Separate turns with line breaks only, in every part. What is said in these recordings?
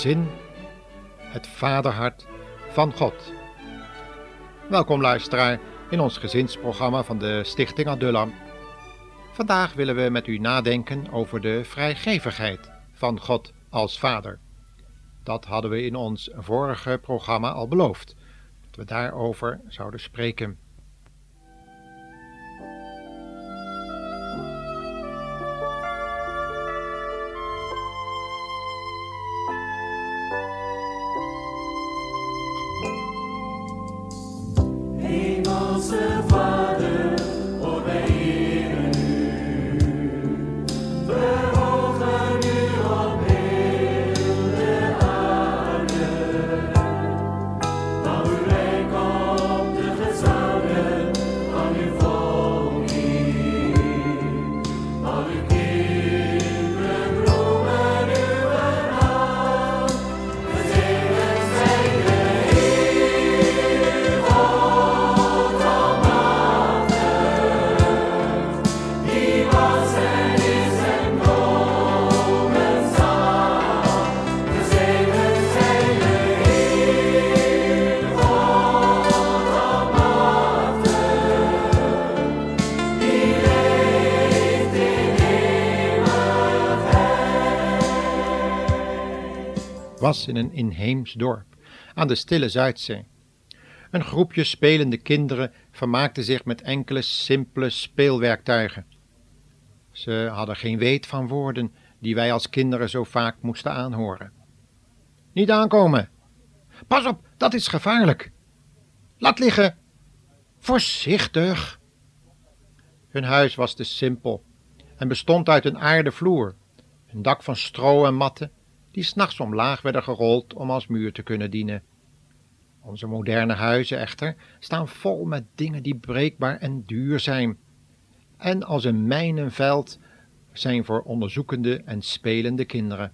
gezin, het vaderhart van God. Welkom luisteraar in ons gezinsprogramma van de Stichting Adullam. Vandaag willen we met u nadenken over de vrijgevigheid van God als Vader. Dat hadden we in ons vorige programma al beloofd, dat we daarover zouden spreken. serve. Was in een inheems dorp aan de stille Zuidzee. Een groepje spelende kinderen vermaakte zich met enkele simpele speelwerktuigen. Ze hadden geen weet van woorden die wij als kinderen zo vaak moesten aanhoren. Niet aankomen! Pas op, dat is gevaarlijk! Laat liggen! Voorzichtig! Hun huis was te simpel en bestond uit een aarde vloer, een dak van stro en matten die s'nachts omlaag werden gerold om als muur te kunnen dienen. Onze moderne huizen echter staan vol met dingen die breekbaar en duur zijn, en als een mijnenveld zijn voor onderzoekende en spelende kinderen.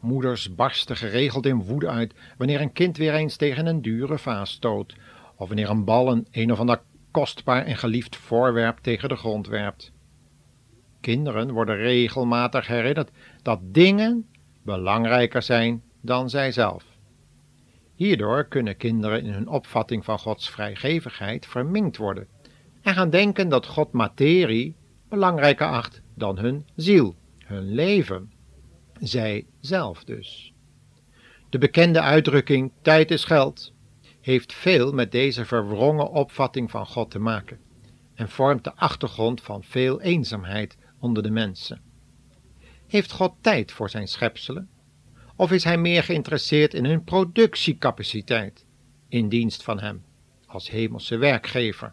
Moeders barsten geregeld in woede uit wanneer een kind weer eens tegen een dure vaas stoot, of wanneer een bal een een of ander kostbaar en geliefd voorwerp tegen de grond werpt. Kinderen worden regelmatig herinnerd dat dingen belangrijker zijn dan zijzelf. Hierdoor kunnen kinderen in hun opvatting van Gods vrijgevigheid verminkt worden en gaan denken dat God materie belangrijker acht dan hun ziel, hun leven, zij zelf dus. De bekende uitdrukking tijd is geld heeft veel met deze verwrongen opvatting van God te maken en vormt de achtergrond van veel eenzaamheid onder de mensen. Heeft God tijd voor zijn schepselen? Of is hij meer geïnteresseerd in hun productiecapaciteit in dienst van hem als hemelse werkgever?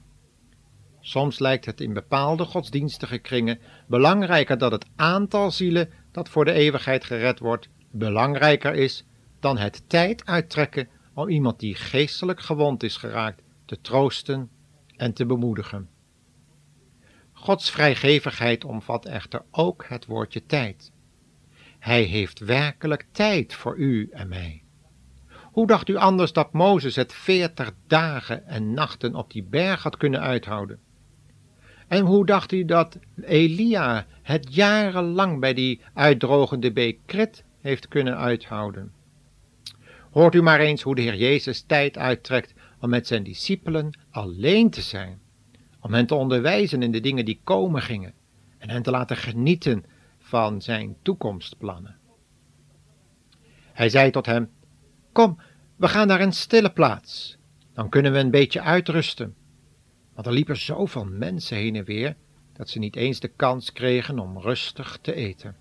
Soms lijkt het in bepaalde godsdienstige kringen belangrijker dat het aantal zielen dat voor de eeuwigheid gered wordt belangrijker is dan het tijd uittrekken om iemand die geestelijk gewond is geraakt te troosten en te bemoedigen. Gods vrijgevigheid omvat echter ook het woordje tijd. Hij heeft werkelijk tijd voor u en mij. Hoe dacht u anders dat Mozes het veertig dagen en nachten op die berg had kunnen uithouden? En hoe dacht u dat Elia het jarenlang bij die uitdrogende beek Krit heeft kunnen uithouden? Hoort u maar eens hoe de Heer Jezus tijd uittrekt om met zijn discipelen alleen te zijn om hen te onderwijzen in de dingen die komen gingen en hen te laten genieten van zijn toekomstplannen. Hij zei tot hem: Kom, we gaan naar een stille plaats, dan kunnen we een beetje uitrusten. Want er liepen zoveel mensen heen en weer dat ze niet eens de kans kregen om rustig te eten.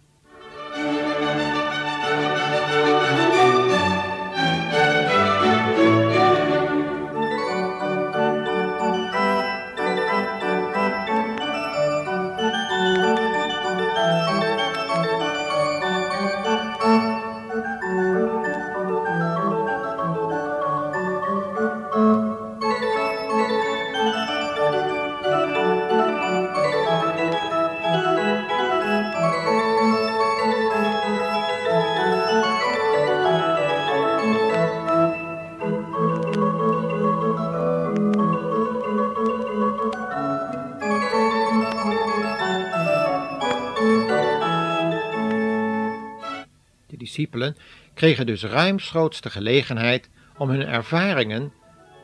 Kregen dus ruimschoots de gelegenheid om hun ervaringen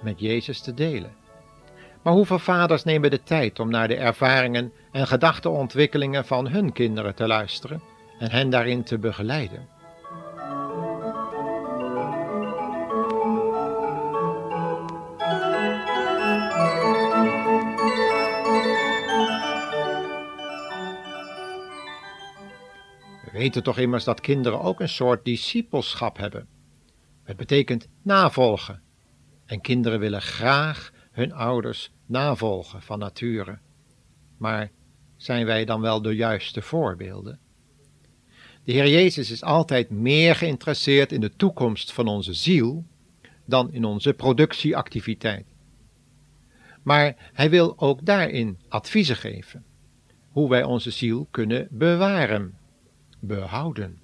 met Jezus te delen. Maar hoeveel vaders nemen de tijd om naar de ervaringen en gedachtenontwikkelingen van hun kinderen te luisteren en hen daarin te begeleiden? Weten toch immers dat kinderen ook een soort discipelschap hebben. Het betekent navolgen. En kinderen willen graag hun ouders navolgen van nature. Maar zijn wij dan wel de juiste voorbeelden? De Heer Jezus is altijd meer geïnteresseerd in de toekomst van onze ziel dan in onze productieactiviteit. Maar hij wil ook daarin adviezen geven, hoe wij onze ziel kunnen bewaren behouden.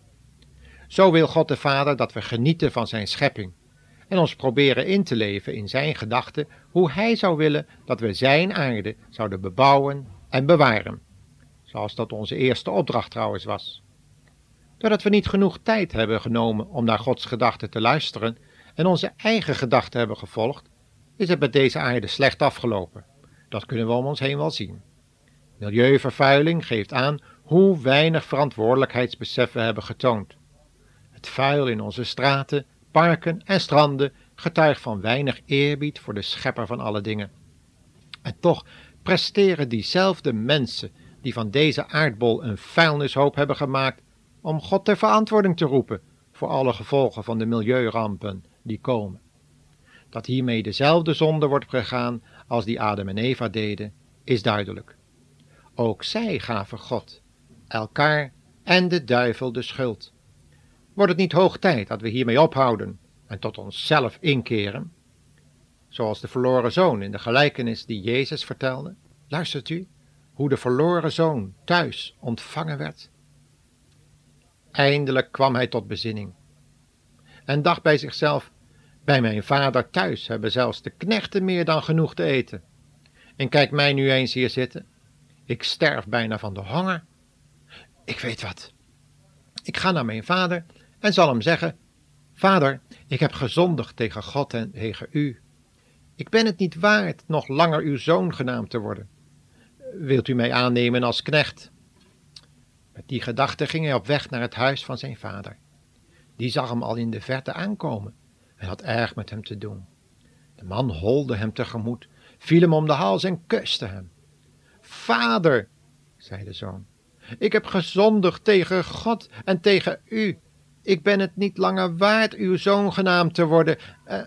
Zo wil God de Vader dat we genieten van Zijn schepping en ons proberen in te leven in Zijn gedachten hoe Hij zou willen dat we Zijn aarde zouden bebouwen en bewaren, zoals dat onze eerste opdracht trouwens was. Doordat we niet genoeg tijd hebben genomen om naar Gods gedachten te luisteren en onze eigen gedachten hebben gevolgd, is het met deze aarde slecht afgelopen. Dat kunnen we om ons heen wel zien. Milieuvervuiling geeft aan hoe weinig verantwoordelijkheidsbesef we hebben getoond. Het vuil in onze straten, parken en stranden getuigt van weinig eerbied voor de schepper van alle dingen. En toch presteren diezelfde mensen die van deze aardbol een vuilnishoop hebben gemaakt, om God ter verantwoording te roepen voor alle gevolgen van de milieurampen die komen. Dat hiermee dezelfde zonde wordt begaan als die Adam en Eva deden, is duidelijk. Ook zij gaven God elkaar en de duivel de schuld. Wordt het niet hoog tijd dat we hiermee ophouden en tot onszelf inkeren? Zoals de verloren zoon in de gelijkenis die Jezus vertelde. Luistert u hoe de verloren zoon thuis ontvangen werd? Eindelijk kwam hij tot bezinning en dacht bij zichzelf: Bij mijn vader thuis hebben zelfs de knechten meer dan genoeg te eten. En kijk mij nu eens hier zitten. Ik sterf bijna van de honger ik weet wat. Ik ga naar mijn vader en zal hem zeggen: Vader, ik heb gezondigd tegen God en tegen u. Ik ben het niet waard nog langer uw zoon genaamd te worden. Wilt u mij aannemen als knecht? Met die gedachte ging hij op weg naar het huis van zijn vader. Die zag hem al in de verte aankomen en had erg met hem te doen. De man holde hem tegemoet, viel hem om de hals en kuste hem. Vader, zei de zoon, ik heb gezondigd tegen God en tegen u. Ik ben het niet langer waard uw zoon genaamd te worden. Uh,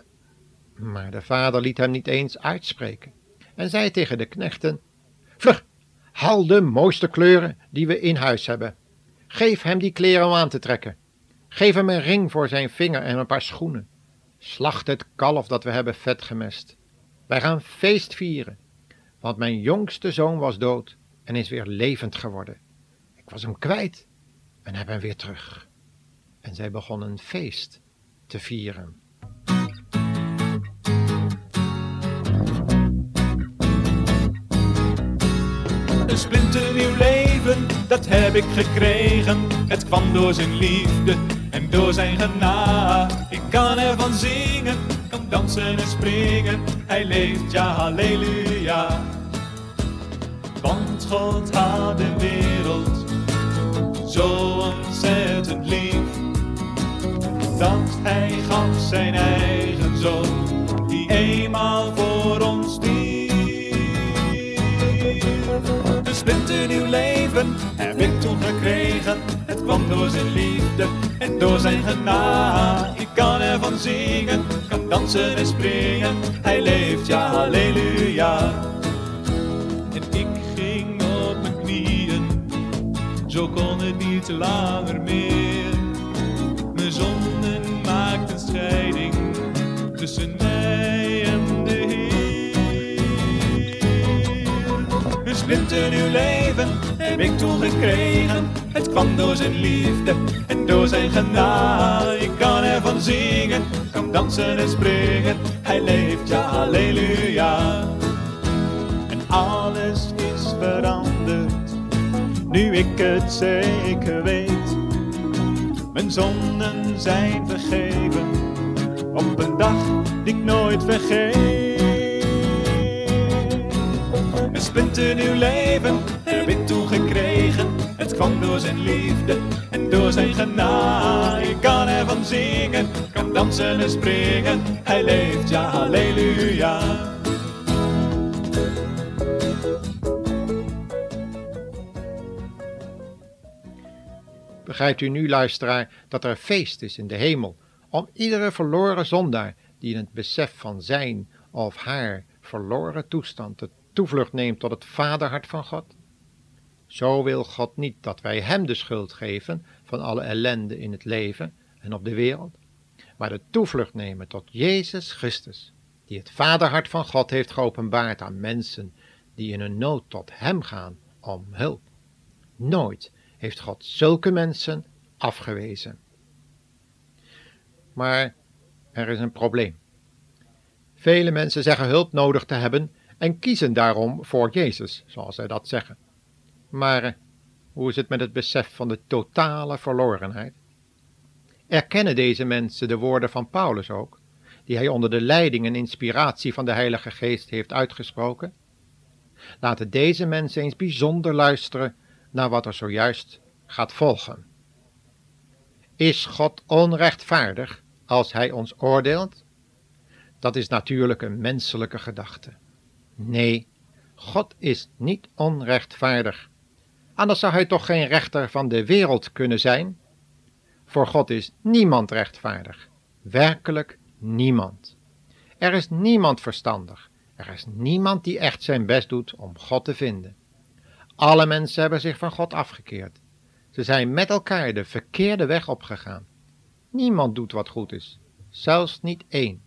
maar de vader liet hem niet eens uitspreken en zei tegen de knechten: Vlug, haal de mooiste kleuren die we in huis hebben. Geef hem die kleren om aan te trekken. Geef hem een ring voor zijn vinger en een paar schoenen. Slacht het kalf dat we hebben vet gemest. Wij gaan feest vieren, want mijn jongste zoon was dood en is weer levend geworden. Ik was hem kwijt en heb hem weer terug. En zij begonnen een feest te vieren.
Een splinternieuw leven, dat heb ik gekregen. Het kwam door zijn liefde en door zijn genade. Ik kan ervan zingen, kan dansen en springen. Hij leeft, ja, halleluja. Want God had de wereld zo ontzettend lief. Dat hij gaf zijn eigen zoon, die eenmaal voor ons stierf. Een splinternieuw leven heb ik toen gekregen. Het kwam door zijn liefde en door zijn genade. Ik kan ervan zingen, kan dansen en springen. Hij leeft, ja, halleluja. Zo kon het niet langer meer. Mijn zonden maakten scheiding tussen mij en de Heer. Een splinternieuw leven heb ik toen gekregen. Het kwam door zijn liefde en door zijn genade. Ik kan ervan zingen, kan dansen en springen. Ik het zeker weet. Mijn zonden zijn vergeven op een dag die ik nooit vergeet. Een splinternieuw leven heb ik toegekregen. Het kwam door zijn liefde en door zijn genade. Ik kan ervan zingen, kan dansen en springen. Hij leeft, ja, halleluja.
Begrijpt u nu, luisteraar, dat er feest is in de hemel om iedere verloren zondaar die in het besef van zijn of haar verloren toestand de toevlucht neemt tot het vaderhart van God? Zo wil God niet dat wij Hem de schuld geven van alle ellende in het leven en op de wereld, maar de toevlucht nemen tot Jezus Christus, die het vaderhart van God heeft geopenbaard aan mensen die in een nood tot Hem gaan om hulp. Nooit heeft God zulke mensen afgewezen. Maar er is een probleem. Vele mensen zeggen hulp nodig te hebben en kiezen daarom voor Jezus, zoals zij dat zeggen. Maar eh, hoe is het met het besef van de totale verlorenheid? Erkennen deze mensen de woorden van Paulus ook, die hij onder de leiding en inspiratie van de Heilige Geest heeft uitgesproken? Laten deze mensen eens bijzonder luisteren naar wat er zojuist gaat volgen. Is God onrechtvaardig als Hij ons oordeelt? Dat is natuurlijk een menselijke gedachte. Nee, God is niet onrechtvaardig. Anders zou Hij toch geen rechter van de wereld kunnen zijn? Voor God is niemand rechtvaardig, werkelijk niemand. Er is niemand verstandig, er is niemand die echt zijn best doet om God te vinden. Alle mensen hebben zich van God afgekeerd. Ze zijn met elkaar de verkeerde weg opgegaan. Niemand doet wat goed is, zelfs niet één.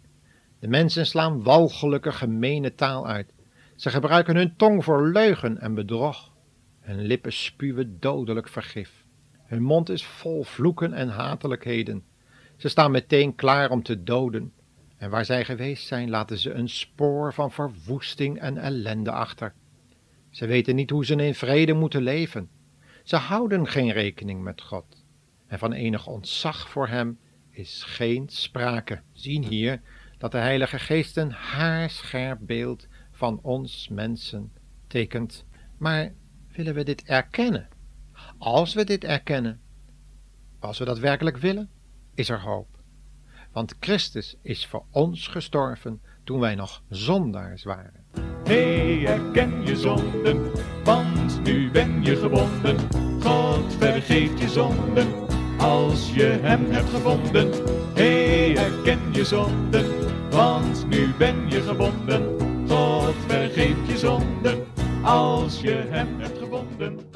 De mensen slaan walgelijke, gemene taal uit. Ze gebruiken hun tong voor leugen en bedrog. Hun lippen spuwen dodelijk vergif. Hun mond is vol vloeken en hatelijkheden. Ze staan meteen klaar om te doden. En waar zij geweest zijn, laten ze een spoor van verwoesting en ellende achter. Ze weten niet hoe ze in vrede moeten leven. Ze houden geen rekening met God. En van enig ontzag voor Hem is geen sprake. Zien hier dat de Heilige Geest een haarscherp beeld van ons mensen tekent. Maar willen we dit erkennen? Als we dit erkennen, als we dat werkelijk willen, is er hoop. Want Christus is voor ons gestorven toen wij nog zondaars waren.
Hey, herken je zonden, want nu ben je gebonden. God vergeeft je zonden, als je hem hebt gevonden. Hey, herken je zonden, want nu ben je gebonden. God vergeeft je zonden, als je hem hebt gevonden.